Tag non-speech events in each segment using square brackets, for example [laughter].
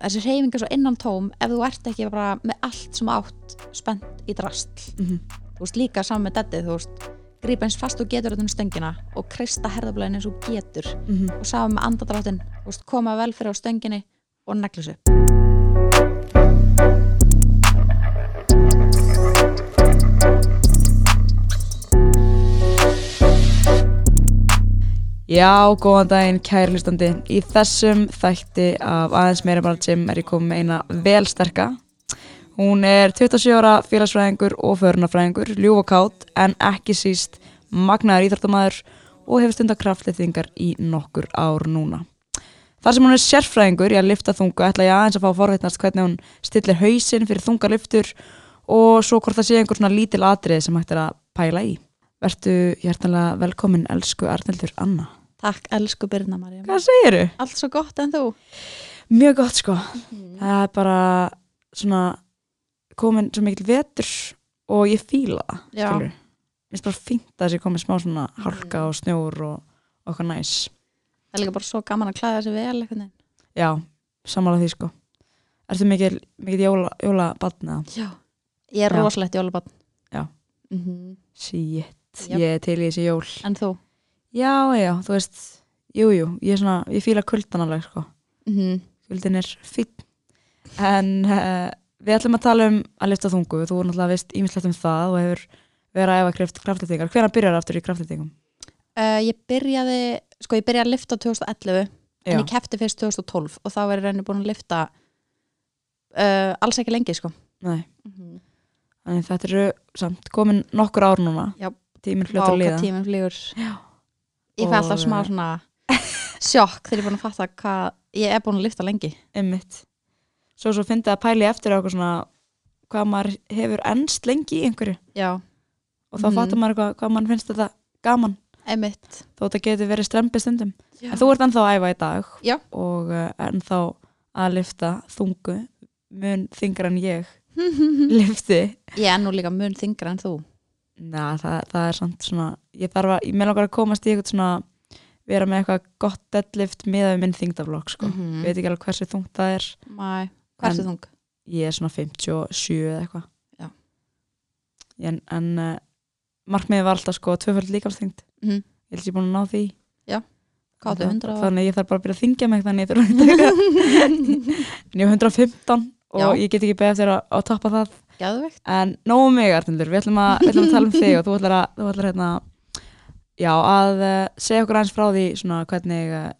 þessi reyfinga svo innan tóm ef þú ert ekki bara með allt sem átt spennt í drastl mm þú veist líka saman með dettið þú veist grípa eins fast og getur þetta um stöngina og krista herðablaðin eins og getur. -hmm. og saman með andadráttin þú veist koma vel fyrir á stönginni og neglis Já, góðan daginn, kæri hlustandi. Í þessum þætti af aðeins meira bara Jim er ég komið með eina vel sterka. Hún er 27 ára félagsfræðingur og förunarfræðingur, ljúf og kátt, en ekki síst magnaður íþróttamæður og hefur stundar kraftliðingar í nokkur ár núna. Þar sem hún er sérfræðingur í að lifta þungu ætla ég aðeins að fá forveitnast hvernig hún stillir hausinn fyrir þungarliftur og svo hvort það sé einhver svona lítil atrið sem hægt er að pæla í. Vertu hjertanlega velkomin, elsku Arnildur Anna. Takk, elsku Birna Marja Hvað segiru? Allt svo gott en þú Mjög gott sko. Það er bara svona komin svo mikil vetur og ég fíla það. Já. Mér finnst bara fínt að þessi komin smá svona hálka og snjór og okkar næs. Það er líka bara svo gaman að klæða sig vel einhvern veginn Já, sammála því sko. Ertu mikil, mikil jóla, jóla batna? Já Ég er rosalegt jólabann Já. Mhm. Shit, Jöp. ég er til í þessi jól. En þú? Já, já, þú veist, jú, jú, ég er svona, ég fíla kuldan alveg sko. Mm Kuldin er fín. En uh, við ætlum að tala um að lifta þungu. Þú er náttúrulega veist ímislegt um það og hefur verið að efa kraft, kraftlýtingar. Hvernig byrjar aftur í kraftlýtingum? uh, Ég byrjaði Sko ég byrjaði að lifta 2011 Já, En ég kefti fyrst 2012 Og þá er ég reyni búin að lifta uh, Alls ekki lengi sko nei. Þannig þetta eru samt komin nokkur ár núna. Já. Tíminn að líða. Váka tíminn flýgur Já. Ég fæ alltaf smá eh, svona [laughs] sjokk þegar ég er búin að fatta hvað ég er búin að lifta lengi Einmitt. Svo svo fyndi að pæli eftir okkur svona hvað maður hefur ennst lengi í einhverju. Já, Og þá Mhm. fattar maður hvað, hvað maður finnst þetta gaman. einmitt Þó þetta getur verið strempið stundum. Já. En þú ert ennþá að æfa í dag Já. og uh, ennþá að lifta þungu mun þingra en ég [laughs] lifti. Ég er nú líka mun þingra en þú Na, það, það er samt svona, ég þarf að, ég með langar að komast í eitthvað svona, vera með eitthvað gott deadlift miðað við minn þingdaflokk, sko. Mhm. Veit ekki alveg hversu þungt það er. Mæ, hvað er En- þung? Ég er svona 57 eða eitthvað. Já. En, en uh, markmiðið var alltaf sko tvöfald líkamsþyngd. Mhm. Ég held ég búin að ná því. Hvað áttu, 100 og- Þannig að ég þarf bara að byrja að þingja mig þannig ég þarf að [laughs] en ég er 115 og Já. ég get ekki beðið eftir að, að toppa það. Geðveikt En nógu mig, Arnildur, við ætlum að, við ætlum að tala um þig og þú ætlar að, þú ætlar hérna, já, að uh, segja okkur aðeins frá því svona hvernig uh,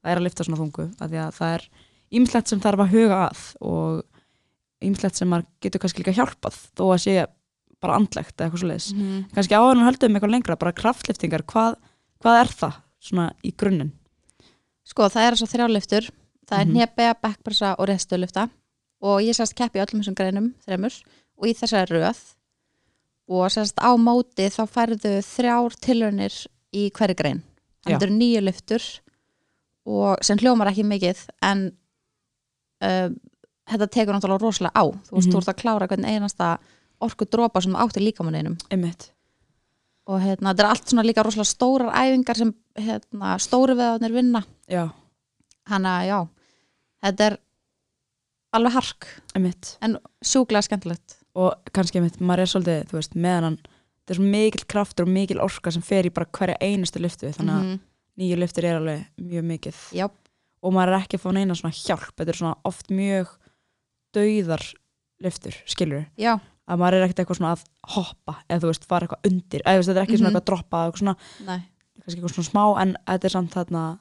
það er að lifta svona þungu, af því að það er ýmislegt sem þarf að huga að og ýmislegt sem maður getur kannski líka hjálpað þó að sé bara andlegt eða eitthvað svo leiðis. Mhm. Kannski áður en höldum eitthvað lengra, bara kraftliftingar, hvað, hvað er það svona í grunninn? Sko, það er þess að þrjáliftur Það er mm -hmm. backpressa og resturlifta og ég sérst keppi í öllum þessum greinum þremur og í þessari röð og sérst á móti þá færðu þrjár tilraunir í hverju grein Já. Það eru nýju liftur og sem hljómar ekki mikið en um, þetta tekur náttúrulega rosalega á þú veist, Mhm. þú ert að klára hvern einasta orku dropa sem átti líkamanninum og hérna, þetta er allt svona líka rosalega stórar æfingar sem hérna, stóru veðarnir vinna Já, Hanna, já, þetta er alveg hark einmitt. en sjúklega skemmtilegt. Og kannski einmitt, maður er svolítið, þú veist, meðan hann það er svo mikil kraftur og mikil orka sem fer í bara hverja einustu lyftu þannig að Mhm. nýju lyftur er alveg mjög mikið. Já, og maður er ekki að fá neina svona hjálp þetta er svona oft mjög dauðar lyftur, skilur já, að maður er ekkert eitthvað svona að hoppa eða þú veist, fara eitthvað undir eða þetta er ekki svona Mhm. eitthvað að droppa eitthvað svona, kannski eitthvað svona smá en þetta er samt þarna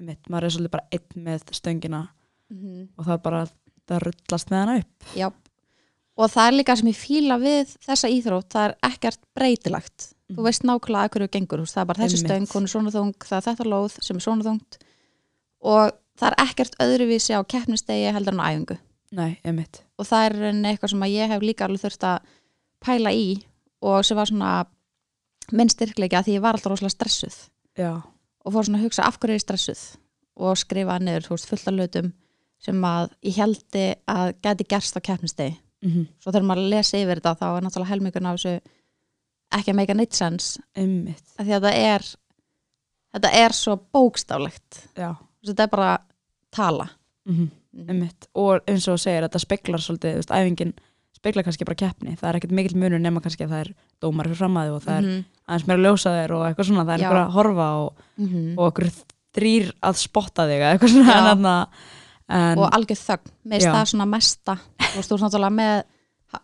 einmitt, maður er svolítið bara einn með stöngina mm og það er bara það rullast með hana upp. Já. Og það er líka sem ég fíla við þessa íþrótt, það er ekkert breytilagt. Þú Mhm. veist nákvæmlega að hverju gengur, þú það er bara þessi stöng, hún er svona þung, það er þetta lóð sem er svona þungt og það er ekkert öðruvísi á keppnistegi heldur en á æfingu. Nei, Og það er eitthvað sem ég hef líka alveg þurft að pæla í og sem var svona minn styrkleiki að því ég var alltaf rosalega stressuð. já, og fór svona að hugsa af hverju er ég stressuð og skrifa niður þú veist, fullt af hlutum sem að ég heldi að geti gerst á keppnistegi mm svo þegar maður lesi yfir þetta þá er náttúrulega helmingun af þessu ekki að make a neitt því að þetta er þetta er svo bókstaflegt. Já, þetta er bara tala. Mm Mhm. einmitt. og eins og segir, þetta speklar svolítið, þú veist, æfingin speklar kannski bara keppni, það er ekkert mikill munur nema kannski að það er dómar fyrir framæði og það er Mhm. aðeins meira ljósaðir og eitthvað svona, það er einhver að horfa og, Mhm. og okkur þrýr að spotta þig eitthvað svona en, og algjör þögn, með Já. það svona mesta þú veist, þú ert náttúrulega með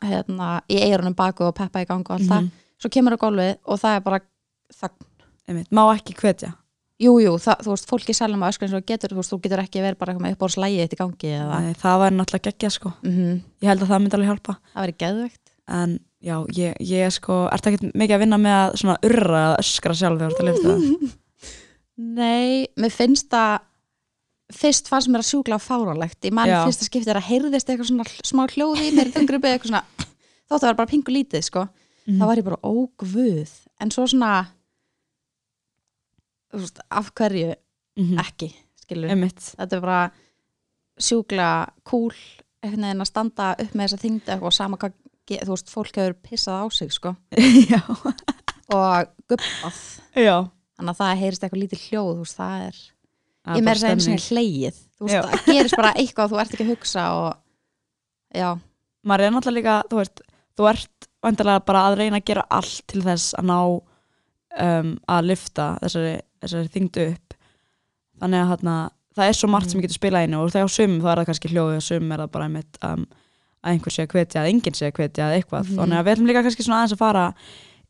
hérna, í eirunum baku og peppa í gangu og allt það, Mhm. svo kemur á gólfið og það er bara þögn. Einmitt, má ekki hvetja? Jú, jú, það, þú veist, fólki sælum að öskra eins og getur, þú veist, þú getur ekki verið bara eitthvað með uppbóðslægi eitt í gangi eða, Nei, það var náttúrulega geggja sko. Mm ég held að það myndi alveg hjálpa. Það verið geðvegt. en já, ég, ég sko ertu ekki mikið að vinna með að svona urra [laughs] fyrst fannst mér að sjúkla fárálegt, ég man Já. fyrsta skipti er að heyrðist eitthvað svona smá hljóði í mér, þungripi eitthvað svona, [clears throat] þótt að vera bara pingu lítið, sko, Mhm. þá var ég bara ógvöð, en svo svona, veist, af hverju Mhm. ekki, skilur einmitt. Þetta er bara sjúkla kúl einhvern veginn að standa upp með þessa þyngdu og sama hvað, þú veist, fólk hefur pissað á sig sko. [laughs] Og guppað þannig að það heyrist eitthvað lítið hljóð þú veist, það er, Það ég meira segja einu stemning. sinni hlegið þú veist, það gerist bara eitthvað þú ert ekki að hugsa og já, maður er náttúrulega líka, þú veist þú ert vantarlega bara að reyna að gera allt til þess að ná um, að lyfta þessari, þessari þyngdu upp þannig að þarna, það er svo margt sem Mm. getur spilað inn og þegar á sumum þá er það kannski hljóðið og sumum er það bara einmitt um, að einhver sé að hvetja, að enginn sé að hvetja eða eitthvað, Mhm. þannig að við ætlum líka kannski svona aðeins að fara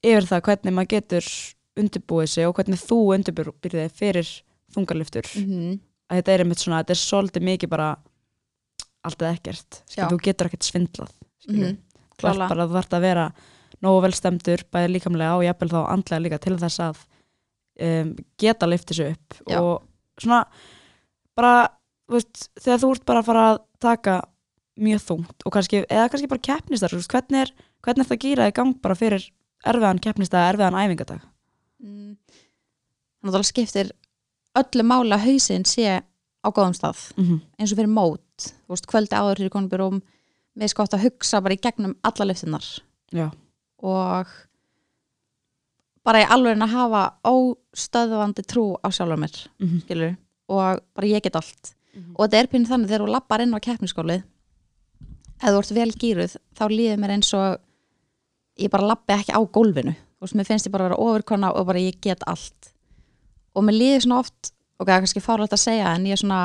yfir það hvernig maður getur undirbúið sig og hvernig þú undirbúið þig fyrir þungarlyftur mm að þetta er einmitt svona, þetta er svolítið mikið bara allt eða ekkert, Já. skilur, þú getur ekkert svindlað skilur, -hmm. þú ert bara, þú ert að vera nógu vel stemdur, bæði líkamlega og jafnvel þá andlega líka til þess að um, geta lyft þessu upp Já. og svona bara, þú veist, þegar þú ert bara að fara að taka mjög þungt og kannski, eða kannski bara keppnistar, veist, hvernig er hvernig er það að gýra í gang bara fyrir erfiðan keppnistag, erfiðan æfingadag mm. það skiptir öllu mála hausinn sé á góðum stað mm -hmm. eins og fyrir mót, þú veist, kvöldi áður fyrir konum byrjum, með sko að hugsa bara í gegnum alla lyftunar Já, og bara í alveg að hafa óstöðvandi trú á sjálfur mér mm -hmm. skilur, og bara ég get allt Mhm. og þetta er pínu þannig þegar þú lappar inn á keppniskólið ef þú ert vel gýruð þá líður mér eins og ég bara lappi ekki á gólfinu veist, mér finnst ég bara að vera ofurkona og bara ég get allt og mér líður svona oft og það er kannski fárlægt að segja en ég er svona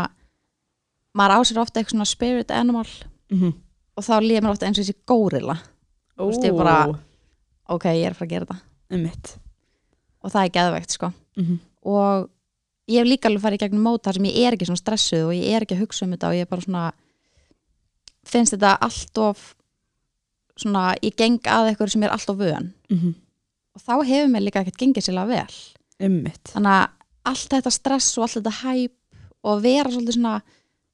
maður á sér ofta eitthvað svona spirit animal. Og þá líður mér ofta eins og þessi górilla. Ó, veist, ég bara- ok, ég er fara að gera þetta. Einmitt. Og það er geðveikt sko. Mm -hmm. og ég hef líka alveg farið í gegnum mót þar sem ég er ekki svona stressuð og ég er ekki að hugsa um þetta og ég er bara svona finnst þetta allt of svona, ég geng að eitthvað sem er allt of vön. Og þá hefur mér líka ekkert gengið sérlega vel. Einmitt. Þannig að allt þetta stress og allt þetta hæp og vera svolítið svona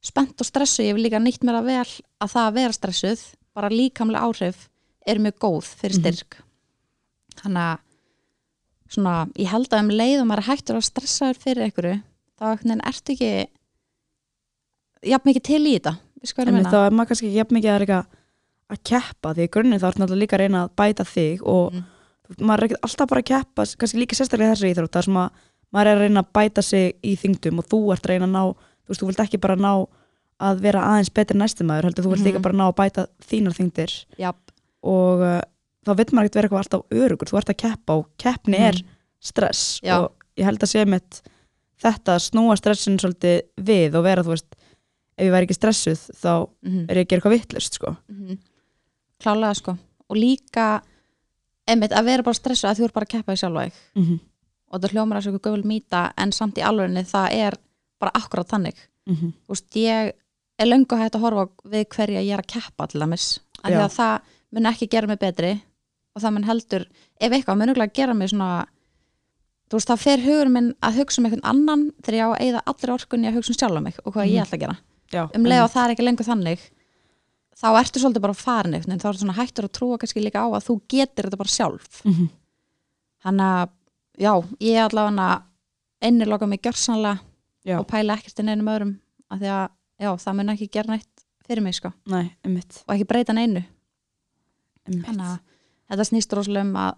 spennt og stressu, ég vil líka nýtt mér að vel að það að vera stressuð, bara líkamlega áhrif er mjög góð fyrir Mhm. styrk þannig að svona, ég held að um leið og maður er hættur að stressa þér fyrir einhverju, þá ertu ekki jafn mikið til í þetta en að þá er maður kannski ekki jafn mikið að, reyka að keppa því í grunninn þá er náttúrulega líka að reyna að bæta þig og Mm. mm. maður er ekki alltaf bara að keppa kannski líka sérstaklega þessu íþrótt þar sem að maður er að reyna að bæta sig í þingdum og þú ert að reyna að ná þú veist, þú vilt ekki bara ná að vera aðeins betri næstum maður, heldur þú vilt líka Mhm. bara ná að bæta þínar þingdir Jafn, og uh, þá vill maður ekkert vera eitthvað alltaf örugur þú ert að keppa og keppni er stress Já. og ég held að sé mitt þetta að snúa stressin svolítið við og vera þú veist ef ég væri ekki stressuð þá mm er ég að gera eitthvað vittlust sko. -hmm. klálega sko og líka einmitt að vera bara stressu að þú er bara að keppa mm -hmm. og það hljómar að þessu gömul mýta en samt í alvegni það er bara akkurat þannig Mm Þú veist, ég er löngu hægt að horfa við hverja ég er að keppa til dæmis að það mun ekki gera mig betri og það mun heldur, ef eitthvað mun örugglega gera mig svona þú veist, það fer hugur minn að hugsa um einhvern annan þegar ég á að eyða allir orkunni að hugsa um sjálfa mig og hvað Mhm. ég ætla að gera Já, um leið og það er ekki lengur þannig þá ertu svolítið bara farin eitthvað en þá ertu svona hættur að trúa kannski líka á að þú getur þetta bara sjálf mm -hmm. hann að, já, ég er allavega einniloka mig gjörsanlega Já. og pæla ekkert inn einum öðrum af því að, já, það mun ekki gera neitt fyrir mig, sko, Nei, og ekki breyta neinu. Þannig að þetta snýst rosalega um að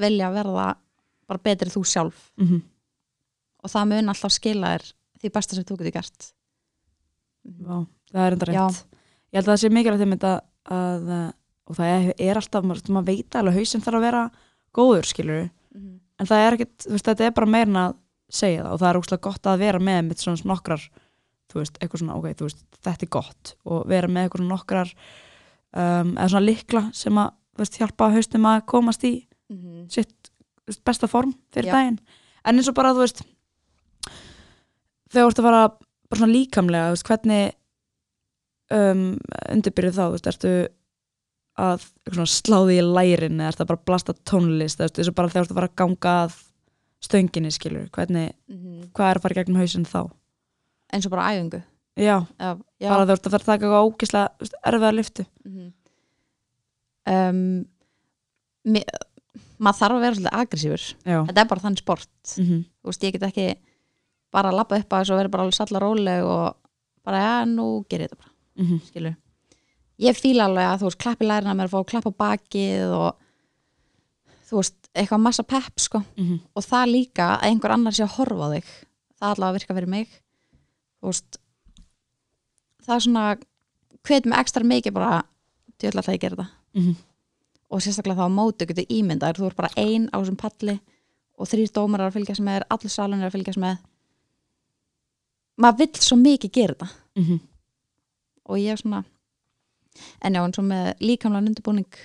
velja að verða bara betri þú sjálf. Mm -hmm. og það mun alltaf skila þér því besta sem þú getur gert. Vá, það er enda rétt. Ég held að það sé mikilvægt einmitt að, að og það er, alltaf, maður, veit alveg hausinn þarf að vera góður skilur en það er ekkit, þú veist, þetta er bara meira en að segja það og það er úrslega gott að vera með mitt svona nokkrar, þú veist, eitthvað svona ok, þú veist, þetta er gott og vera með eitthvað svona nokkrar um, eða svona likla sem að, þú veist, hjálpa haustum að komast í Mhm. sitt þú veist, besta form fyrir Já. daginn en eins og bara, þú veist þegar þú ert að fara bara svona líkamlega, þú veist, hvernig um, undirbyrðu þá, þú veist, ertu að sláði í lærin eða bara blasta tónlist, og bara þegar þú ert að fara að ganga að stönginni, skilur, hvernig, Mhm. hvað er að fara gegnum hausinn þá? eins og bara æfingu Já, já, já. bara þú ert að fara að taka eitthvað veist, erfiða lyftu. Mhm. um, mi- maður þarf að vera svolítið aggressífur Já. þetta er bara þannig sport Mm -hmm. þú veist, ég get ekki bara að labba upp að þessu og vera bara alveg salla róleg og bara, já, nú ger ég þetta bara Mm -hmm. skilur ég fíla alveg að þú veist, klappi lærina mér að fá að klappa á bakið og þú veist, eitthvað massa pepp sko Mhm. og það líka að einhver annar sé að horfa á þig það allavega virka fyrir mig þú veist það er svona hvet mig ekstra mikið bara djöðla að ég gera þetta Mhm. og sérstaklega þá á móti getur ímyndar þú er bara ein á þessum palli og þrýr dómar að fylgjast með allir salun er að fylgjast með maður vill svo mikið gera þetta Mhm. og ég er svona en já, eins og með líkamlega undirbúning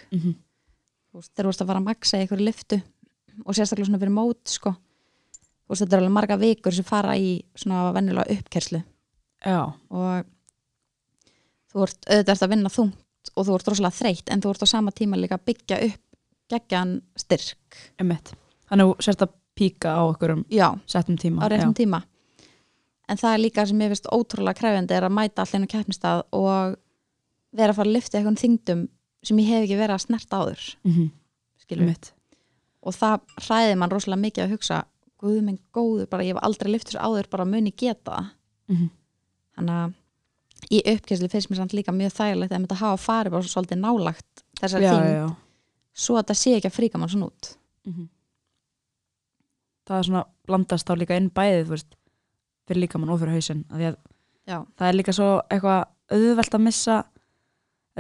þú veist, þegar þú veist að fara að maksa í einhverju lyftu og sérstaklega svona fyrir mót sko. veist, þetta er alveg marga vikur sem fara í svona venjulega uppkerslu Já. og þú ert auðvitað ert að vinna þungt og þú ert rosalega þreytt en þú ert á sama tíma líka að byggja upp geggjan styrk Emmett. Þannig að þú sérst að píka á okkur um já, settum tíma. á réttum tíma en það er líka sem ég finnst ótrúlega krefjandi er að mæta allir á keppnistað og vera að fara að lyfta eitthvað þingdum sem ég hef ekki verið að snerta áður Mm -hmm. skilur Emmett. og það hræði mann rosalega mikið að hugsa guð minn góður, bara ég hef aldrei þessu áður bara muni geta Mm -hmm. þannig að í uppkesslu finnst mér samt líka mjög þægilegt að þetta hafa farið bara svolítið nálagt þessari Já, þing svo að það sé ekki að fríka mann svona út Mhm. Það er svona blandast þá líka inn bæðið, veist, fyrir líka mann og fyrir já, Það er líka svo eitthvað auðvelt að missa,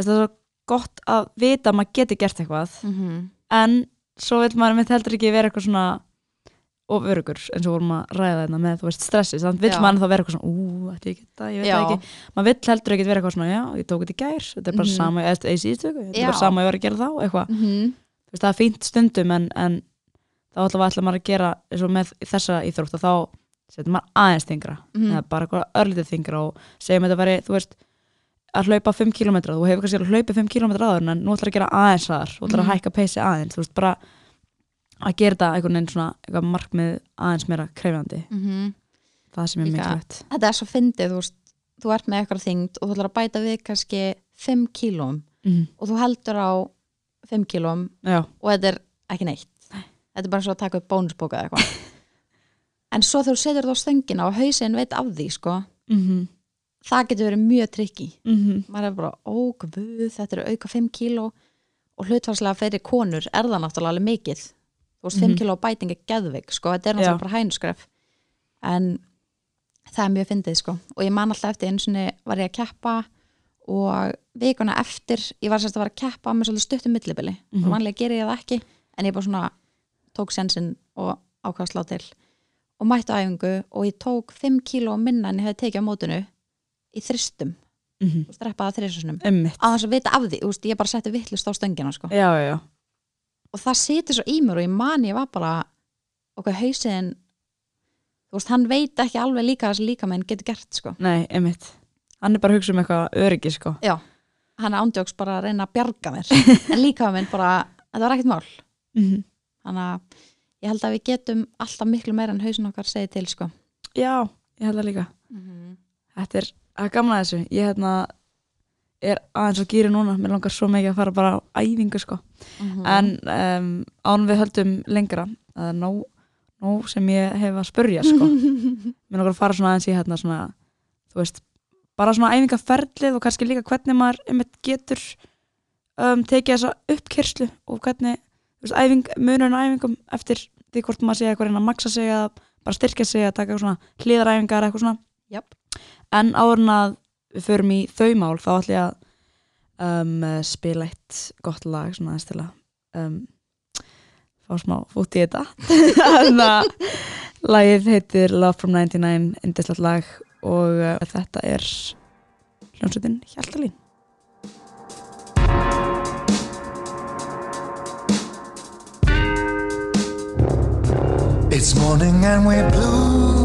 það er svo gott að vita að maður geti gert eitthvað, mm en svo vil maður mitt heldur ekki vera eitthvað svona of örugur eins og vorum að ræða þetta með, þú veist, stressi, þannig vil maður þá vera eitthvað svona, ú, ætti ég geta, ég veit já, það ekki. Maður vill heldur ekki vera eitthvað svona, já, ég tók þetta í gær, þetta er bara Mhm. sama, eða í síðustu, viku, þetta er bara sama ég var að gera þá, eitthvað. mm veist, það er fínt stundum en, en þá ætla maður að gera eins og með þessa íþrótt og þá setur maður aðeins þingra Mhm. eða bara eitthvað örlítið þingra og segjum þetta veri, þú veist að hlaupa 5 km, þú hefur kannski hlaupið 5 km áður en nú ætlar að gera aðeins þar þú ætlar að Mhm. hækka peysi aðeins, þú veist, bara að gera þetta einhvern veginn svona eitthvað markmið aðeins meira krefjandi. Það sem er mikilvægt. þetta er svo fyndið, þú veist þú ert með eitthvað þyngd og þú ætlar að bæta við kannski 5 kílóm mm. og þú heldur á 5 kílóm Já, og þetta er ekki neitt. Þetta er bara svo að taka upp bónusbóka eða eitthvað. [laughs] En svo þú setur það á stöngina og hausinn veit af því sko, mm það getur verið mjög trikki -hmm. maður er bara, ó guð, þetta eru auka 5 kíló. Og hlutvarslega fyrir konur er það náttúrulega alveg mikið. Þú veist, 5 Mhm. kíló bæting er geðvik sko, þetta er náttúrulega bara hænuskref. En það er mjög fyndið sko. Og ég man alltaf eftir einu sinni var ég að keppa og vikuna eftir ég var sérst að vera að keppa með svolítið stuttum millibili. Mhm. og vanlega gerir ég það ekki en ég bara svona tók sensin og ákvað að slá til. Og mættu æfingu og ég tók 5 kíló minna en ég hefði tekið á mótinu í þristum. Mm og streppaði þristusnum Einmitt. að þess að vita af því, veist, ég bara setti vittlust á stöngina sko. Já, já, og það situr svo í mér og ég man ég var bara okkur hausinn þú veist, hann veit ekki alveg líka þessi líka menn getur gert sko. Nei, einmitt. Hann er bara að hugsa um eitthvað öryggi, sko. Já, hann ándjóks bara að reyna að bjarga mér. [laughs] En líka menn bara, þetta var ekkert mál. Mm þannig að ég held að við getum alltaf miklu meira en hausin okkar segið til sko. Já, ég held það líka. Þetta er, það er gaman að þessu Ég hérna er aðeins á gýri núna Mér langar svo mikið að fara bara á æfingu sko Mhm. En um, án við höldum lengra Það er nóg, nóg sem ég hef að spurja sko [laughs] Mér langar að fara svona aðeins í hérna svona veist, bara svona æfingaferlið Og kannski líka hvernig maður getur um, Tekið þessa uppkyrslu Og hvernig, veist, æfing Munurinn á æfingum eftir því hvort maður sé eitthvað reyna að maksa sig Eða bara styrkja sig að taka svona hliðaræfingar eitthvað svona Jöp. En áður en að við förum í þau mál þá ætlum ég að um, spila eitt gott lag svona aðeins til að um, fá smá fút í þetta [laughs] þannig að lagið heitir Love from 99 indislegt lag og uh, þetta er hljómsveitin Hjaltalín It's morning and we're blue.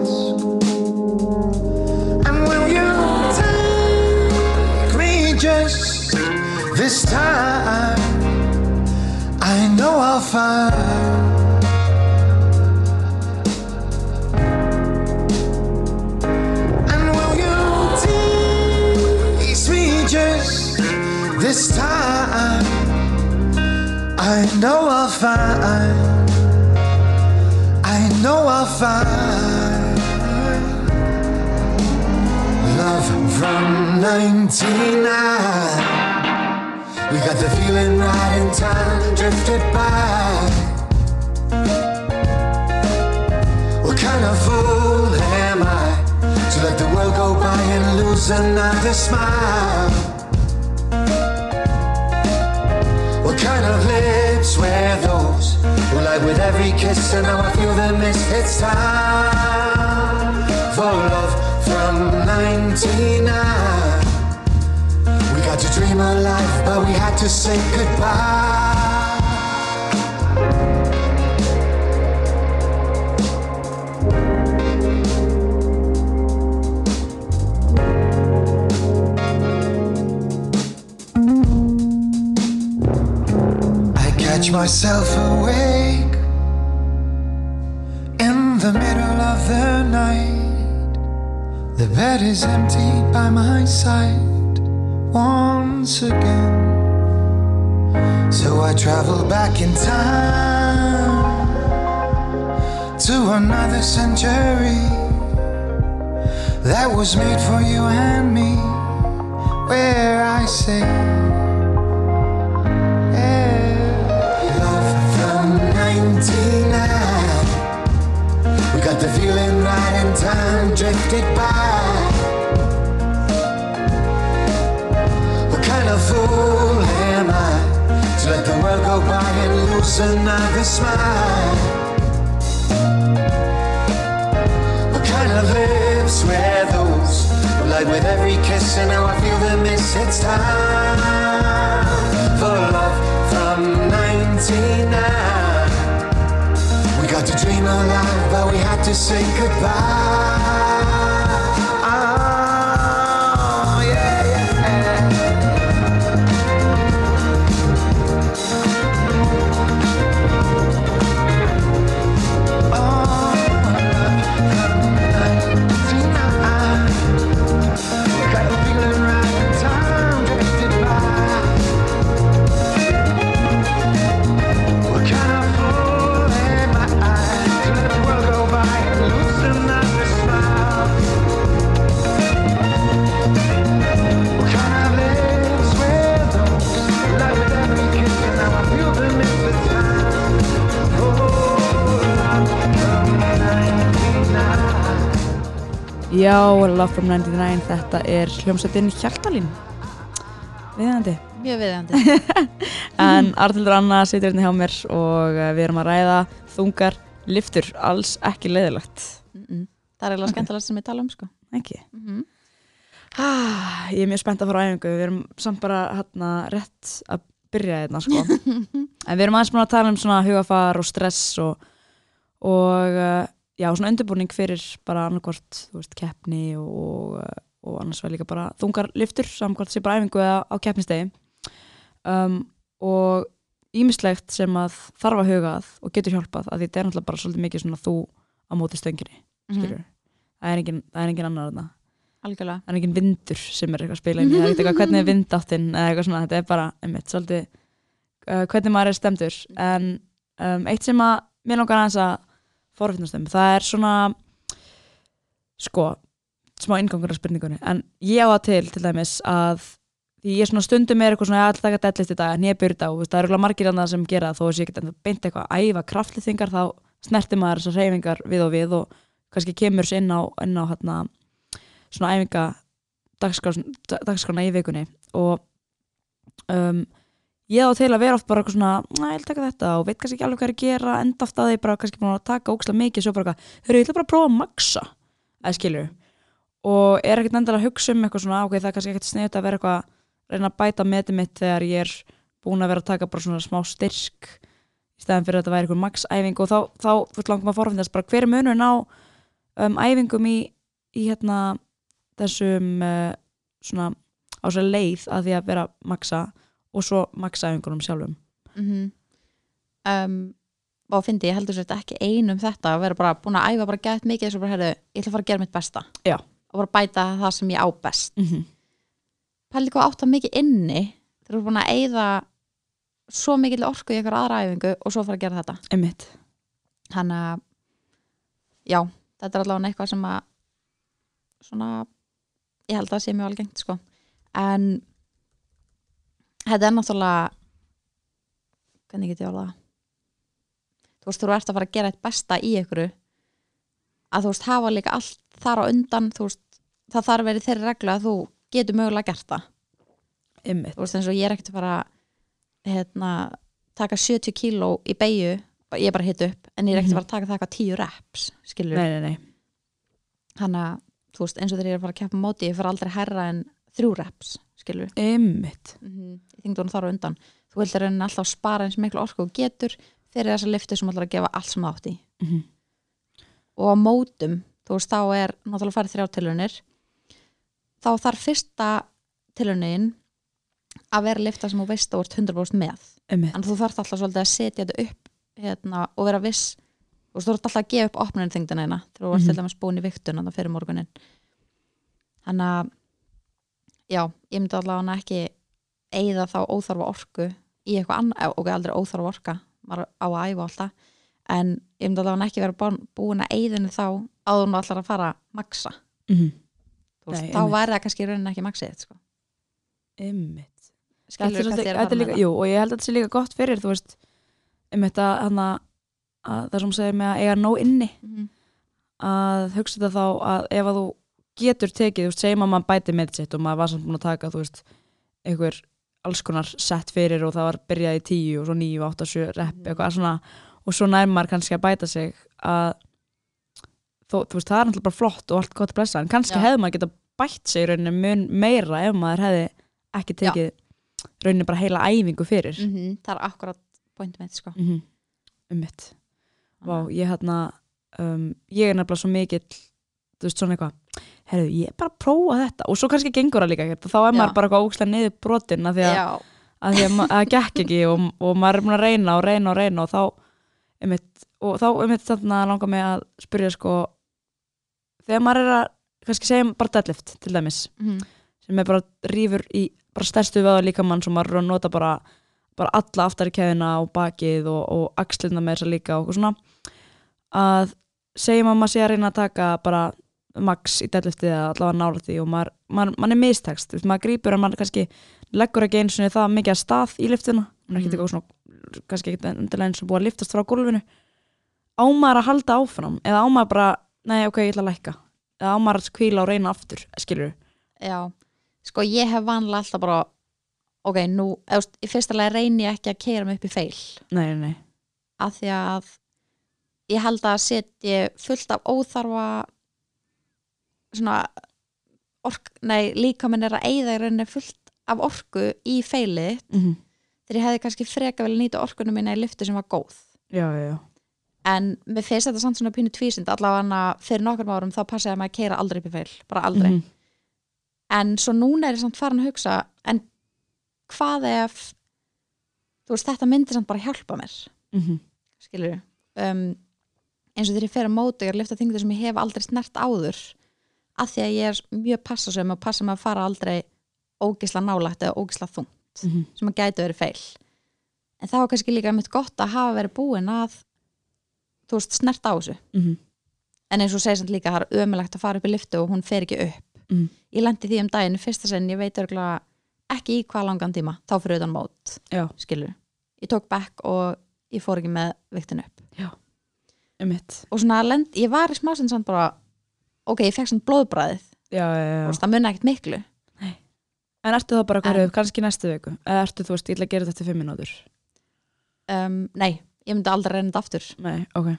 I know I'll find. I know I'll find love from 99. We got the feeling right in time, drifted by. What kind of fool am I to let the world go by and lose another smile? Kind of lips were those who lied with every kiss and now I feel the miss? It's time for love from 99. We got to dream a life, but we had to say goodbye. Myself awake in the middle of the night. The bed is empty by my side once again. So I travel back in time to another century that was made for you and me, where I say, 99. We got the feeling right in time, drifted by. What kind of fool am I to let the world go by and lose another smile? What kind of lips were those lied with every kiss and now I feel the miss? It's time for love from 99. To dream alive, but we had to say goodbye. Já, Love from 99, þetta er hljómsveitin Hjaltalín. Viðandi Mjög viðjandi [laughs] En Artildur Anna situr hérna hjá mér og eh, við erum að ræða þungar liftur, alls ekki leiðilegt. Það er eiginlega skemmtilega sem ég tala um sko. Ekki ah, Ég er mjög spennt að fara á æfingu. Við erum samt bara hérna rétt að byrja hérna sko. [laughs] En við erum aðeins búin að tala um svona hugafar og stress og, og eh, já, svona undirbúning fyrir bara annarkvort, þú veist, keppni og, og, annars var líka bara þungar liftur, samkvort sé bara æfingu eða á keppnistegi. Um, og ímislegt sem að þarf að huga að og getur hjálpað að þetta er náttúrulega bara svolítið mikið svona þú á móti stönginni skilur það er engin, það er engin annar þarna. Algjörlega. Það er engin vindur sem er eitthvað að spila inn í, það eitthvað hvernig er vindáttinn eða eitthvað svona, þetta er bara einmitt svolítið uh, hvernig maður er stemdur en um, eitt sem að mér langar aðeins að forfinnast um, það er svona sko, smá inngangur á spurningunni, en ég á það til til dæmis að því ég svona stundum er eitthvað svona, ætla að deadlift í dag byrja á, þú veist, það eru örugglega margir annað sem gera þó að ég get enda beint eitthvað að æfa kraftlýtingar, þá snerti maður þessar reyfingar við og við og kannski kemur sér inn á, inn á hérna, svona æfinga dagskrána í vikunni. Og um, ég á til að vera oft bara eitthvað svona, næ, ég vil taka þetta og veit kannski ekki alveg hvað er að gera, enda oft að því bara kannski búin að taka ókslega mikið, svo bara eitthvað þau ég ætla bara að prófa að maksa, eða skilur og er ekkert endilega að hugsa um eitthvað svona, ok, það er kannski ekkert sniðut að vera eitthvað að reyna að bæta metið mitt þegar ég er búin að vera að taka bara svona smá styrk í stæðan fyrir að þetta væri eitthvað maksæfing og þá, þá fyrir langum að forfinnast bara hver er munurinn á um, æfingum í, í hérna þessum uh, svona á þessar leið að því að vera maksa og svo maksæfingunum sjálfum. Mm um, og fyndi ég heldur þetta ekki einum þetta að vera bara búin að æfa bara gett mikið þess að bara herðu, ég ætla að fara að gera mitt besta. Já. og bara bæta það sem ég á best. Mm -hmm. pæli hvað átt að mikið inni þegar þú er búin að eyða svo mikið orku í eitthvað aðra æfingu og svo fara að gera þetta? Einmitt. Þannig að já, þetta er allavega eitthvað sem að svona ég held að það sé mjög algengt sko. En þetta er náttúrulega hvernig get ég alveg þú veist, þú ert að fara að gera eitt besta í ykkur að þú veist, hafa líka allt þar á undan þú veist, það þarf verið þeirri regla að þú getur mögulega gert það. Einmitt, þú veist, eins og ég er ekkert að fara hérna, taka 70 kíló í beigju, ég er bara hitt upp en ég er ekkert að fara að taka það eitthvað 10 reps skilur, nei, nei, nei. Þannig að þú veist, eins og þegar ég er að fara að keppa á móti ég fyrir aldrei herra en þrjú reps skilur, einmitt, mm -hmm. ég þingd hún þar á undan. Þú vildir raunin alltaf spara eins miklu orku og getur fyrir þessa lifti sem ætlar að gefa allt sem átt í. Mm og á mótum, þú veist, þá er náttúrulega farið þrjá tilunir þá þarf fyrsta tilunin að vera lifta sem þú veist að ert 100% með. Einmitt. En þú þarf alltaf svolítið að setja þetta upp hérna, og vera viss. Og þú þarf alltaf að gefa upp opnunin þingdina þegar þú ert Mhm. til dæmis búin í viktun fyrir morgunin þannig að já, ég myndi allavega ekki eigða þá óþarfa orku í eitthvað annað, ok, aldrei óþarfa orka maður á að æfa alltaf en ég myndi allavega ekki vera búin, að eigðinu þá áður nú allar að fara að maksa mm Þú veist, Nei, þá væri það kannski í rauninni ekki maksið sko. að jú, og ég held að þetta sé líka gott fyrir þú veist, um þetta hana, að það sem segir með að eiga nóg inni Mhm. að hugsa þetta þá að ef að þú getur tekið, þú veist, segjum að maður bæti með sitt og maður var samt búin að taka, þú veist einhver alls konar sett fyrir og það var byrjað í tíu og svo níu, átta, sjö rep, Mhm. eitthvað svona og svo nær maður kannski að bæta sig að þó, þú veist, það er náttúrulega bara flott og allt gott að blessa, en kannski Já. hefði maður geta bætt sig í rauninni mun meira ef maður hefði ekki Já. tekið rauninni bara heila æfingu fyrir mm Mhm, það er akkurat pointum mitt sko. -hmm. um mitt Vá, ég hérna um, ég er nefnilega svo mikill þú veist svona eitthvað herru, ég er bara að prófa þetta. Og svo kannski gengur það líka ekkert. Og þá er maður bara eitthvað ógslag niður brotin að því að, að, að að það gekk ekki og, og maður er búin að reyna og reyna og reyna og þá um mitt, og þá um mitt þarna langar mig að spyrja sko þegar maður er að kannski segjum bara deadlift til dæmis mhm, sem er bara rýfur í bara stærstu vöða líkamann sem maður er að nota bara, bara alla aftar í keðina og bakið og, og axlirna með þess að líka og svona að segjum að maður sé að reyna að taka bara max í deadliftið eða allavega nála því og maður, maður, maður er mistekst, þú maður grípur en maður kannski leggur ekki einu sinni það mikið að stað í liftuna, maður er ekki Mhm. eitthvað svona kannski ekki endilega eins og búið að liftast frá gólfinu. Á maður að halda áfram eða á maður bara, nei ok, ég ætla að lækka. Eða á maður að kvíla og reyna aftur skilur já. Sko ég hef vanlega alltaf bara ok, nú, þú veist, í fyrsta lega reyni ég ekki að keira mig upp í feil nei, nei, því að ég held að setja fullt af óþarfa svona ork, nei, líka minn er að eyða í rauninni fullt af orku í feilið mm þegar ég hefði kannski freka vel nýta orkunum mína í lyftu sem var góð. Já, já, en mér finnst þetta samt svona pínu tvísind allavega fyrir nokkrum árum þá passaði að maður keira aldrei upp í feil, bara aldrei. Mhm. en svo núna er ég samt farin að hugsa en hvað ef þú veist þetta myndi samt bara hjálpa mér? Mhm. skilur um, eins og þegar ég fer að móta ég er að lifta þingdir sem ég hef aldrei snert áður af því að ég er mjög passasum og passa mig að fara aldrei ógisla nálægt eða ógisla þungt Mhm. sem að gæti verið feil en það var kannski líka mitt gott að hafa verið búin að þú veist, snert á þessu. Mhm. en eins og segir samt líka það er ömulegt að fara upp í lyftu og hún fer ekki upp. Mhm. ég lendi því um daginn, fyrsta sinn ég veit örgulega ekki í hvað langan tíma þá fyrir utan mót, Já, skilur ég tók back og ég fór ekki með viktin upp. Um og svona, lend, ég var í smásinn samt bara ok, ég fekk svona blóðbræðið Já, já, já, og það munna ekkert miklu. En ertu þá bara En- hverju, kannski næstu viku? Eða ertu þú veist, ég ætla að gera þetta eftir fimm mínútur? Um, nei, ég myndi aldrei reyna þetta aftur. Nei, ok.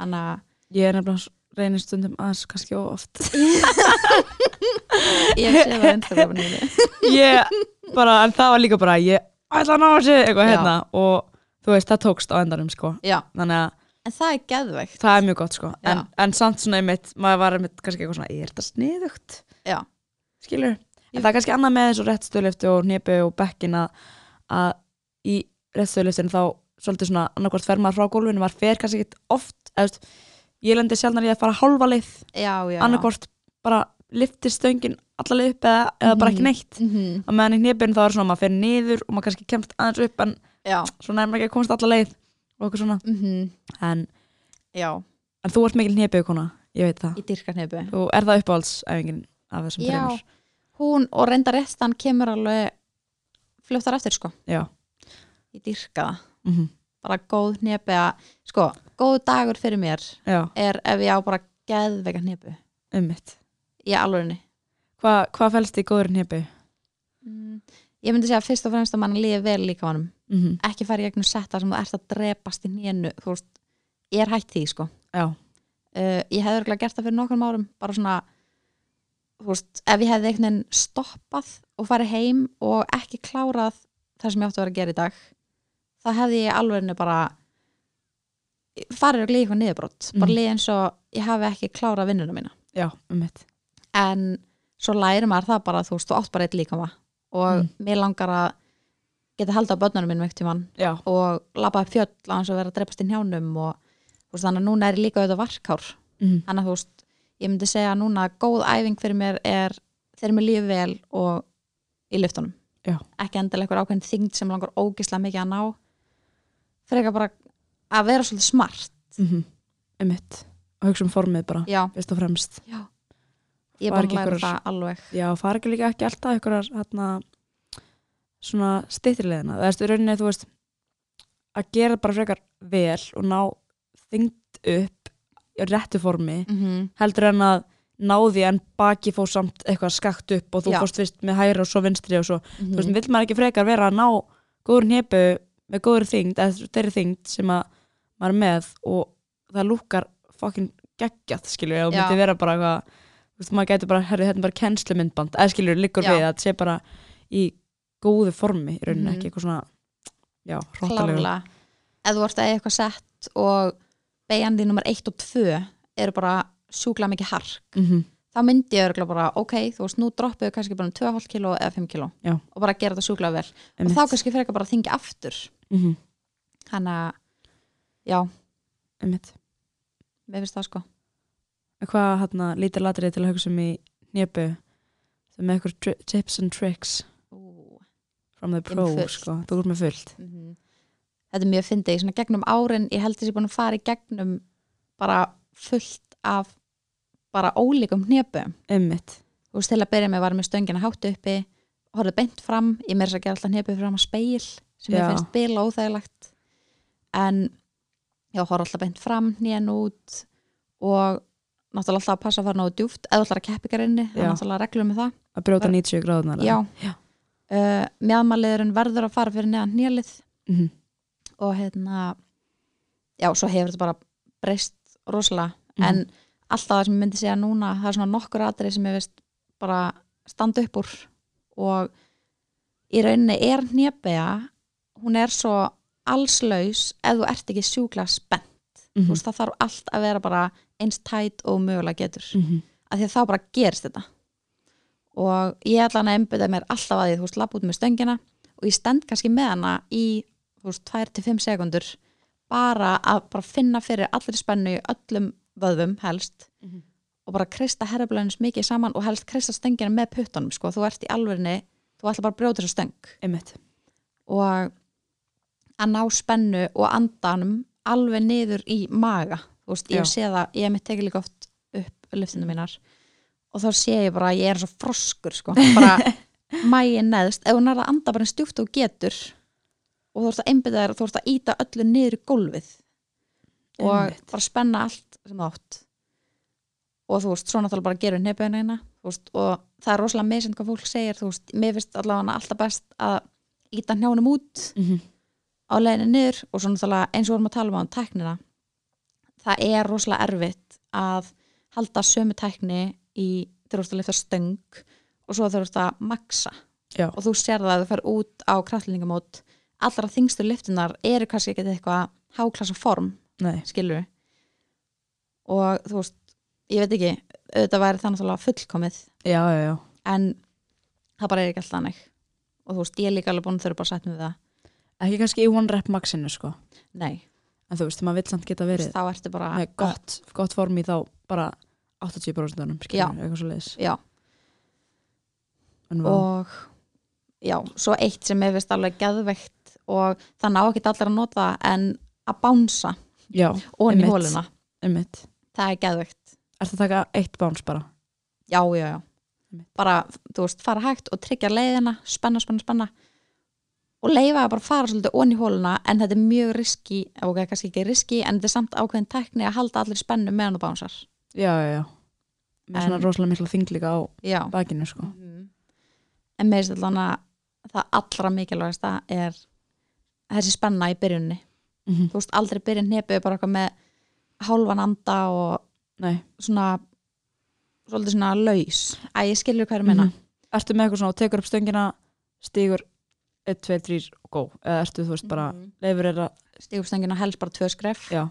Þannig að Ég er nefnilega reynir stundum aðeins kannski of oft. [laughs] Ég sé það mínu. [laughs] Ég bara, en það var líka bara ég ætla að ná þessu eitthvað hérna. Og þú veist, það tókst á endanum sko. Já, Þannig að en það er geðveikt það er mjög gott sko en, Já. en samt svona einmitt, maður var einmitt kannski eitthvað svona, er þetta sniðugt? já, Skilur? En Ég- það er kannski annað með þessu réttstöðlifti og hnepi og bekkin að, að í réttstöðliftinu þá svolítið svona annarkvort fer maður frá gólfinu, maður fer kannski ekki oft veist, ég lendi sjálfnar í að fara hálfa leið já, já annarkvort bara liftir stöngin alla leið upp eða, eða bara ekki Mhm. neitt mm -hmm. og meðan í hnepinu þá er svona maður fer niður og maður kannski kemst aðeins upp en já, svona er maður ekki að komast alla leið og eitthvað svona. Mm en, já, en þú ert mikil hnepið kona, ég veit það. Í dyrkarnefu og er það uppáhaldsæfingin af þessum Já. þreymur? hún og reynda réttan kemur alveg fljóttar eftir sko. Já, ég dyrka það, mm bara góð nefi að sko, góð dagur fyrir mér já, er ef ég á bara geðveika nefi ummitt í alvörinni Hva, Hvað fælst í góður hnepi? mm. ég myndi segja fyrst og fremst að mann líði vel líka honum Mm -hmm. ekki fara í gegnum setta sem þú ert að drepast í nénu þú veist, ég er hætt því sko uh, ég hefði örgulega gert það fyrir nokkrum árum bara svona þú veist, ef ég hefði einhvern veginn stoppað og farið heim og ekki klárað það sem ég átti að vera að gera í dag þá hefði ég alveg bara farið og líka eitthvað niðurbrott bara Mhm. líka eins og ég hafi ekki klárað vinnuna mína já, ummitt en svo læri maður það bara þú veist, þú átt bara eitt líkama og Mm. mér langar að geta haldið á börnunum minn veikt tímann Já, og labba upp fjöll á hans að vera að drepast í njánum og veist, þannig að núna er líka auðvitað varkár. Mm þannig að þú veist, ég myndi segja að núna góð æfing fyrir mér er þegar mér lífi vel og í lyftunum. Já. ekki endilega eitthvað ákveðin þyngd sem langar ógislega mikið að ná. Frekar bara að vera svolítið smart. -hmm. ummitt og hugsa um formið bara, fyrst og fremst. Já. Ég bara læra það alveg. Já, fara ekki líka ekki alltaf einhverjar hérna, svona stýttrileðina það er rauninni, þú veist að gera bara frekar vel og ná þyngd upp í réttu formi mm -hmm. heldur en að náði en baki fór samt eitthvað skakt upp og þú Já. fórst fyrst með hæra og svo vinstri og svo, Mhm. þú veist, vill maður ekki frekar vera að ná góður hnepu með góður þyngd eða þeirri þyngd sem að maður er með og það lúkar fokkin geggjað, og Já. myndi vera bara eitthvað, þú veist, maður gæti bara herri, þetta er bara kennslumyndband, eða skilur, liggur Já. við að sé bara í góðu formi í rauninni, Mhm. ekki eitthvað svona já, hróttalega ef þú ert að eitthvað sett og beigjandi nummer 1 og 2 eru bara sjúkla mikið hark mm þá myndi ég örgulega bara, ok, þú veist, nú droppuðu kannski bara um 2,5 kilo eða 5 kilo Já. og bara gera þetta sjúklega vel. Og þá kannski frekar bara að þingja aftur. -hmm. þannig að, já, einmitt. Við finnst það sko. Hvað hérna lítir latrið til að hugsa um í sem með eitthvað tips and tricks from the pro, sko, þú ert með fullt. Mhm. þetta er mjög fyndið, svona gegnum árin ég held þessi búin að fara í gegnum bara fullt af bara ólíkum hnjöpum einmitt, þú veist, til að byrja með var með stöngina hátt uppi horfði beint fram, ég meira þess að gera alltaf hnjöpu fram að speil sem ég finnst bila óþægilegt. En já, horfði alltaf beint fram hnén út og náttúrulega alltaf að passa að fara náðu djúft eða alltaf að keppi ykkur inni, það er náttúrulega reglum með það. Að brjóta Bara- 90 gráðunar já, Já. Uh, mjadmaliðurinn verður að fara fyrir neðan hnélið mm og hérna já, svo hefur þetta bara breyst rosalega, Mhm. en alltaf það sem ég myndi segja núna, það er svona nokkur atrið sem ég veist bara standa upp úr. Og í rauninni er hnébega hún er svo allslaus ef þú ert ekki sjúkla spennt. Mhm. þú veist, það þarf allt að vera bara eins tætt og mögulega getur. -hmm. af því að þá bara gerist þetta og ég ætla hann að einbytta mér alltaf að því, þú veist, lapp út með stöngina og ég stend kannski með hana í þú veist, 2-5 sekundur bara að bara finna fyrir allri spennu í öllum vöðvum helst Mhm. og bara krista herrablöðinus mikið saman og helst krista stöngina með puttunum sko, þú ert í alvörinni, þú ætla bara að brjóta þessu stöng. Einmitt. Og að ná spennu og andanum alveg niður í maga. Þú veist, ég Já. sé það, ég hef mitt tekið líka oft upp lyftinu mínar og þá sé ég bara að ég er svo froskur sko, bara [laughs] mægi neðst, ef hún er að anda bara eins stjúft og getur og þú ert að einbytta þér þú ert að íta öllu niður í gólfið og Einmitt. bara spenna allt sem átt og þú veist, svo náttúrulega bara gerur nefnina eina veist, og það er rosalega meðsend hvað fólk segir þú veist, mér finnst allavega alltaf best að íta hnjánum út Mhm. á leiðinni niður og svo náttúrulega eins og við vorum að tala um á tæknina það er rosalega erfitt að halda sömu tækni í þú ert að lifta stöng og svo þú ert að maksa Já. og þú sér það að þú fer út á kraftlendingamót allra þingstu liftunar eru kannski ekki eitthvað háklassa form Nei, skilur og þú veist, ég veit ekki auðvitað væri það náttúrulega fullkomið. Já, já, en það bara er ekki alltaf þannig. Og þú veist, ég er líka alveg búin að þurfa bara að setja með það. Ekki kannski í one rep maxinu sko. Nei, En þú veist, maður vill samt geta verið þá ertu bara með gott, gott form í þá bara 80% Já. skilur, eitthvað svo leiðis já, og já, svo eitt sem er vist alveg geðveikt og það ná ekki allir að nota en að bánsa Já, onni í Einmitt. hóluna, einmitt það er geðveikt Ertu að taka eitt báns bara? já, já, já Einmitt. bara, þú veist, fara hægt og tryggja leiðina spenna, spenna, spenna og leifa að bara fara svolítið onni hóluna en þetta er mjög riski, ok, kannski ekki riski en þetta er samt ákveðin tekni að halda allir spennu meðan þú bánsar Já, já, já. Með svona En- rosalega mikla þing líka á já, bakinu sko. En með þess að það allra mikilvægasta er þessi spenna í byrjunni mm þú veist, aldrei byrja nefið bara eitthvað með hálfan anda og Nei. svona svolítið svona laus. Að ég skilur hvað er að menna Mhm. Ertu með eitthvað svona og tekur upp stöngina stígur 1, 2, 3 og gó eða ertu þú veist bara Mhm. leifur er að stígumstöngina helst bara tvö skref. Já,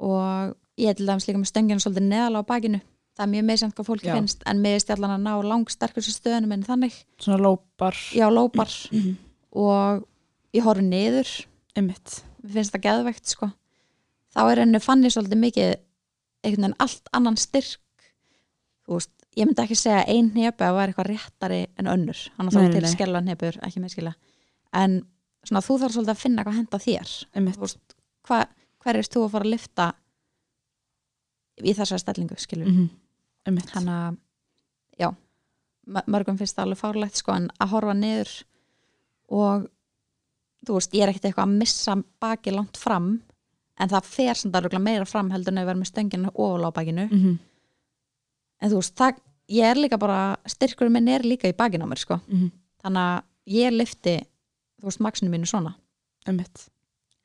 og ég er til dæmis líka með stöngina svolítið neðalega á bakinu. Það er mjög meðsamt hvað fólki Já. finnst en mér er allan að ná langsterkustu stöðunum en þannig, svona lópar. Já lópar. [clears throat] Mhm. og ég horfi niður. Einmitt. Mér finnst það geðvegt sko. Þá er henni fann ég svolítið mikið einhvern veginn allt annan styrk. Þú veist, ég myndi ekki segja að ein hnepi að vera eitthvað réttari en önnur. Hann Nei, þá til nei. skelva hnepur, ekki með skilja. En svona þú þarf svolítið að finna hvað henda þér. Veist, hva, hver erst þú að fara að lifta í þessari stellingu skilju, mm Einmitt. Hann að já, mörgum finnst það alveg fárlegt sko en að horfa niður og þú veist, ég er ekkert eitthvað að missa baki langt fram en það fer samt að meira fram heldur en að vera með stönginu ofal á bakinu. Mm en þú veist, það, ég er líka bara styrkurinn minn er líka í bakinu á mér sko. -hmm. þannig að ég lifti þú veist, maksinu mínu svona. Einmitt.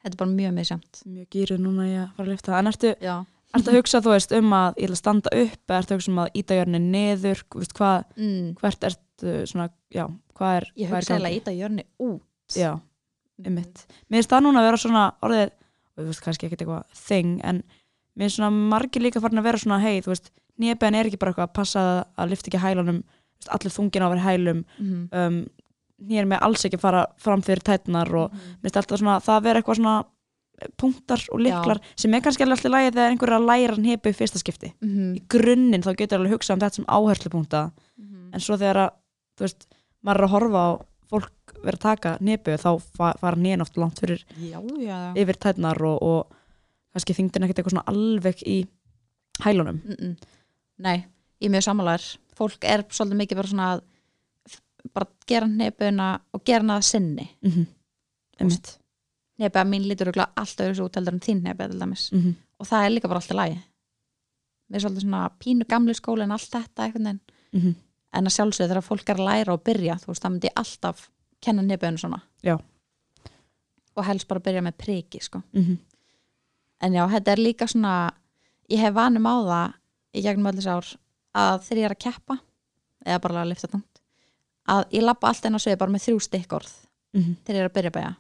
Þetta er bara mjög misjamt Mjög gýruð núna í að fara að lifta En ertu, já, ertu að hugsa þú veist um að ég ætla að standa upp eða ertu að hugsa um að íta jörni niður veist, hvað, mm, hvert ertu svona, já, hvað er ég er hugsa í eiginlega gangi? í þetta jörni út. Já, einmitt. Mér finnst það núna að vera svona orðið þú veist kannski ekkert eitthvað þing en mér finnst svona margir líka farin að vera svona hei, þú veist, nýjabein er ekki bara eitthvað að passa að- lifta ekki hælunum veist, allir þungin á að vera hælum. Mm um, nýjar með alls ekki að fara fram fyrir tætnar og Mhm. mér finnst alltaf svona það að vera eitthvað svona punktar og liklar sem er kannski alltaf lægið þegar einhver er að læra nepu í fyrsta skipti -hmm. í grunninn þá getur alveg hugsað um þetta sem áherslupunkta en svo þegar að, þú veist, maður er að horfa á fólk vera að taka nepu þá fa fara nýjan oft langt fyrir já, já, já. yfir tætnar og, og kannski þingdin ekkert eitthvað svona alveg í hælunum Mm -mm. nei, ég mjög sammálaður fólk er svolítið mikið bara svona bara gera hnefuna og gera að sinni mm -hmm. einmitt hnefa mín lítur örugglega allt öðru út heldur en þín dæmis mm -hmm. og það er líka bara alltaf lægi mér er svolítið svona pínu gamlu skóla en allt þetta veginn Mm en að sjálfsögðu þegar fólk er að læra og byrja þú veist, það myndi alltaf kenna nefnum svona Já. og helst bara byrja með priki sko. Mhm. en já, þetta er líka svona ég hef vanum á það í gegnum allir ár að þegar ég er að keppa eða bara að lifta tungt að ég lappa allt einn á svið bara með þrjú stikkorð Mhm. þegar ég er að byrja að bæja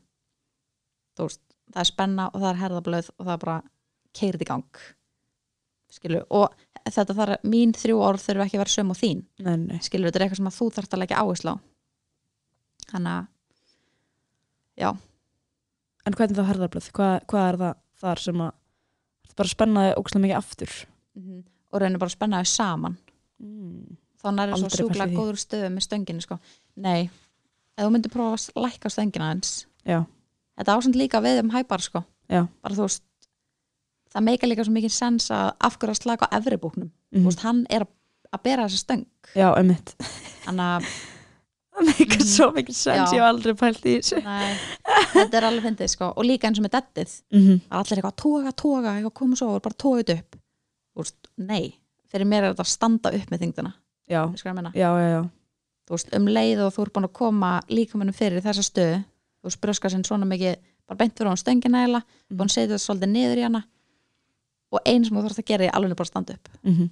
veist, það er spenna og það er herðablöð og það er bara keirið í gang skilu, og þetta þarf, mín þrjú orð þurfa ekki að vera söm og þín nei, nei. skilur, þetta er eitthvað sem að þú þarft að leggja áherslu á þannig að já, En hvernig þá herðarblöð? Hvað, hvað er það þar sem að þetta bara spennaði ógæslega mikið aftur? og reynir bara að spenna þau saman Mm. þannig er það svo í sjúklega því. góður stöðu með stönginu sko. nei, ef þú myndir prófa að lækka stöngina eins Já, þetta ásend líka við um hæpar sko. Já. bara þú veist það meika líka svo mikið sens að af hverju að slaka á efri búknum. Mhm. þú veist, hann er að, bera þessa stöng. Já, emmitt þannig að [laughs] Það meikar svo mikið sens, Já. ég hef aldrei pælt í þessu. Nei, þetta er alveg fyndið sko. Og líka eins og með dettið Mhm. það er allir eitthvað að toga, toga, eitthvað koma svo og bara toga þetta upp. Veist, nei, fyrir mér er þetta að standa upp með þingdina Já, já, já, já. Þú veist, um leið og þú ert búin að koma líkamannum fyrir þessa stöðu þú bröska sinn svona mikið bara beint fyrir á stöngina eða Mhm. búin að setja þetta svolítið niður í hana. Og eins sem þú þarfst að gera er alveg bara að standa upp. Mm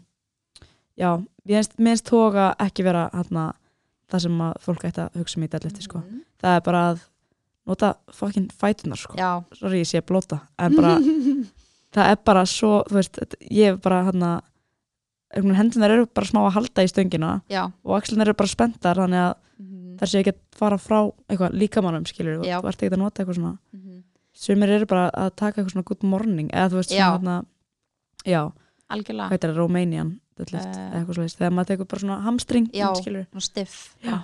Já, ég mér finnst tóga ekki vera hana, það sem að fólk ætti að hugsa um í deadlifti sko. það er bara að nota fokkin fætunar sko. já, sorry, ég að blóta en bara, [laughs] það er bara svo þú veist, ég hef bara hana, hendunar eru bara smá að halda í stöngina já. og axlunar eru bara spenntar þannig að þær sé ekki að fara frá eitthvað líkamannum skilur, þú ert ekki að nota eitthvað svona. Sumir eru bara að taka eitthvað svona good morning eða þú veist svona hana, já, hvað heitir það, Romanian Eh. eða eitthvað svo þegar maður tekur bara svona hamstring Já. skilur svona stiff. Já.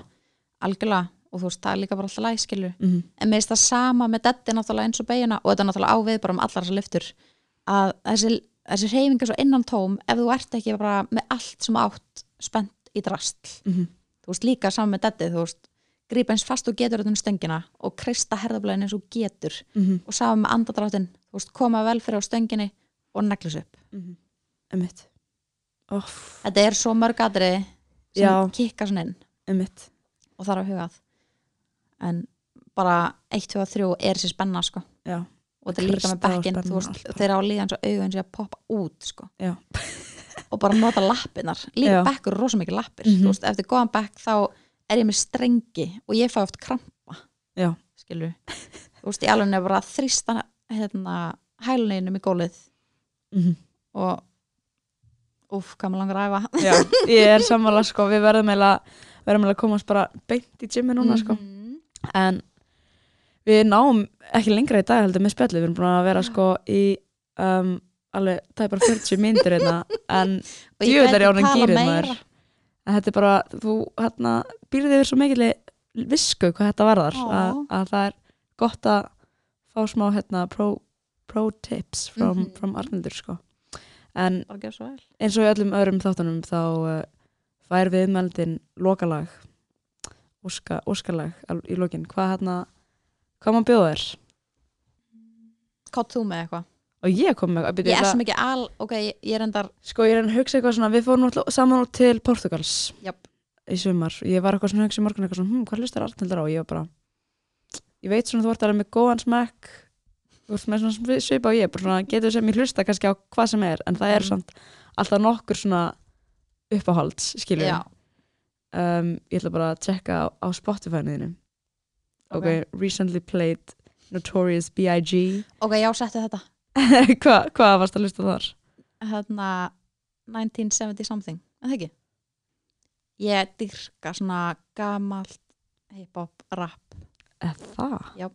algjörlega, og þú veist, það er líka bara alltaf læg skilur mm en mér finnst það sama með detti náttúrulega eins og beiguna og þetta er náttúrulega á við bara um allar þessar lyftur að þessi, þessi reyfingar svo innan tóm ef þú ert ekki bara með allt sem átt spennt í drastl -hmm. Þú veist líka saman með detti þú veist, grípa eins fast og getur þetta um stöngina og kreista herðablaðin eins og getur. Mm og saman með andadráttin þú veist, koma vel fyrir á stönginni og neglis upp. -hmm. emitt Óf, þetta er svo mörg atriði sem Já. kikka svona inn. Emitt og þarf að hugað en bara 1, 2 og 3 er sér spenna sko. Já, og þetta er líka með bekkin þeir á líðan svo sem að poppa út sko. já, og bara nota lappirnar. Líka bekkur er rosa mikið lappir Mhm. þú veist, eftir góðan bekk þá er ég með strengi og ég fæ oft krampa já, skilur [laughs] þú veist, í alveg er bara að þrýsta hérna, hæluninum í gólið mm og úf, hvað maður langar að æfa. Já ég er [laughs] sammála sko, við verðum eiginlega verðum að komast bara beint í gymmi núna sko. Mhm. en við náum ekki lengra í dag heldur með spjalli, við erum búin að vera sko í um, alveg tæpar 40 myndir hérna en [laughs] er talað gírið meira. maður. En þetta er bara, þú hérna býrði yfir svo mikil visku hvað þetta varðar að, að það er gott að fá smá hérna pro, pro tips from, Mhm. from Arnildur sko. En bara eins og í öllum öðrum þáttunum þá uh, fær við meldin lokalag. Óska, óskalag al- í lokin. Hvað hérna hvað maður bjóða þér? Hvað þú með eitthvað og ég kom með ég er svo mikið al, ok, ég, er endar sko ég er að hugsa eitthvað svona við fórum náttúrulega saman út til Portugals Japp. í sumar ég var eitthvað svona að hugsa í morgun eitthvað svona hm, hvað hlustar Arnildur á ég var bara ég veit svona þú ert alveg með góðan smekk þú ert með svona svipa og ég bara svona getur sem ég hlusta kannski á hvað sem er en það er Mm. samt alltaf nokkur svona uppáhalds skilur já, um, ég ætla bara að tjekka á, á Spotify-niðinu ok, Ok. recently played Notorious B.I.G. ok, já, settu þetta [laughs] Hva, hvað varst að hlusta þar? hérna 1970 something, en það ekki ég dyrka svona gamalt hip-hop rap Eða það? Já.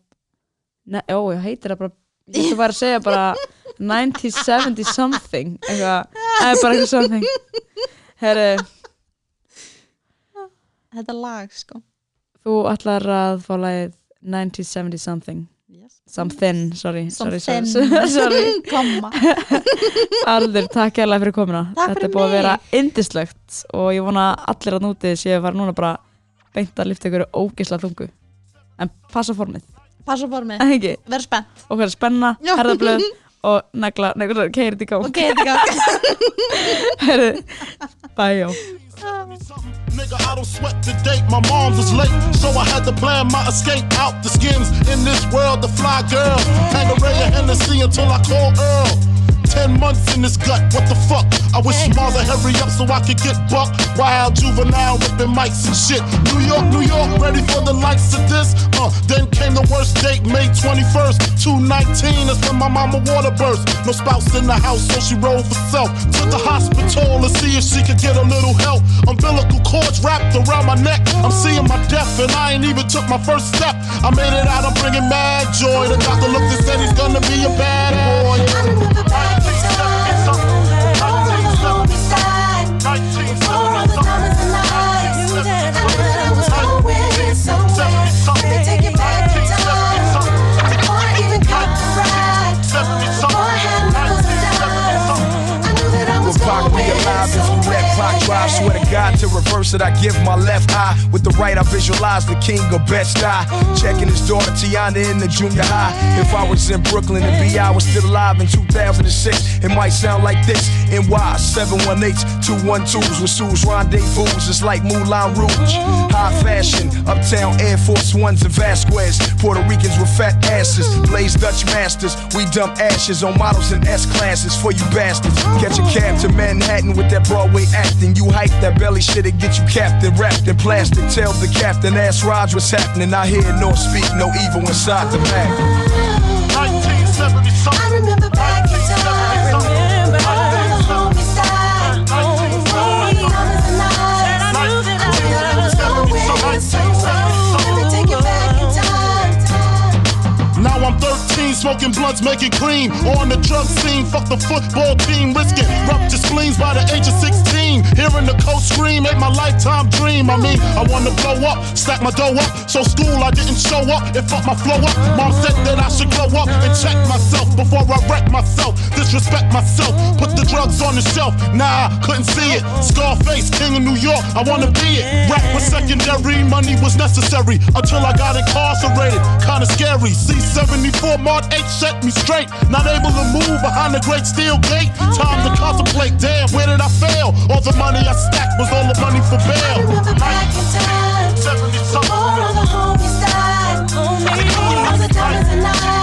Nei, ó, ég heitir það bara ég ætla bara að segja bara 1970 something eitthvað, eða bara eitthvað something herru, þetta lag sko þú ætlar að fá lagið 1970 something. Something, sorry sorry, sorry, Something. [laughs] sorry. [laughs] komma. [laughs] Aldur, takk hérlega fyrir komuna. Takk Þetta er búið að vera indislegt og ég vona allir að núti séu að fara núna bara beint að lifta ykkur ógisla þungu. En passa formið, passa ekki? Verð spennt. Og hverja spenna, herðablöð og negla, negla, keirið í gang. Ok, þetta er gang. Herðu, bæjó Um. Nigga, I don't sweat the date. My mom's was late, so I had to plan my escape out the skins. In this world, the fly girl. Hang a ray of Hennessy until I call Earl. Ten months in this gut, what the fuck? I wish would hurry up so I could get buck. Wild juvenile ripping mics and shit. New York, New York, ready for the likes of this. Uh, then came the worst date, May 21st, 219. That's when my mama water burst. No spouse in the house, so she rolled for self. To the hospital to see if she could get a little help. Umbilical cords wrapped around my neck. I'm seeing my death, and I ain't even took my first step. I made it out, I'm bringing mad joy. The doctor looked and said he's gonna be a bad drive, swear to God to reverse it, I give my left eye. With the right, I visualize the king of best die. Checking his daughter Tiana in the junior high. If I was in Brooklyn and B.I. was still alive in 2006, it might sound like this. NY 718s, 212s with Sue's rendezvous. It's like Moulin Rouge. High fashion, uptown Air Force Ones and Vasquez. Puerto Ricans with fat asses. Blaze Dutch masters. We dump ashes on models in S classes for you bastards. Catch a cab to Manhattan with that Broadway acting. You hype that belly shit, it get you captain wrapped in plastic. Tell the captain, ask Raj what's happening. I hear nor speak no evil inside the bag. 1970 something. Smoking blunts, making cream. On the drug scene, fuck the football team, risking ruptured spleens by the age of 16. Hearing the coach scream, ain't my lifetime dream. I mean, I wanna blow up, stack my dough up. So school, I didn't show up, it fucked my flow up. Mom said that I should grow up and check myself before I wreck myself. Disrespect myself, put the drugs on the shelf. Nah, couldn't see it. Scarface, king of New York, I wanna be it. Rap was secondary, money was necessary until I got incarcerated. Kinda scary. C74 Mark 8 set me straight. Not able to move behind the great steel gate. Time to contemplate. Damn, where did I fail? All the money I stacked was all the money for I bail. remember back in time. 70 something. All of the homies died. All the diamonds and. I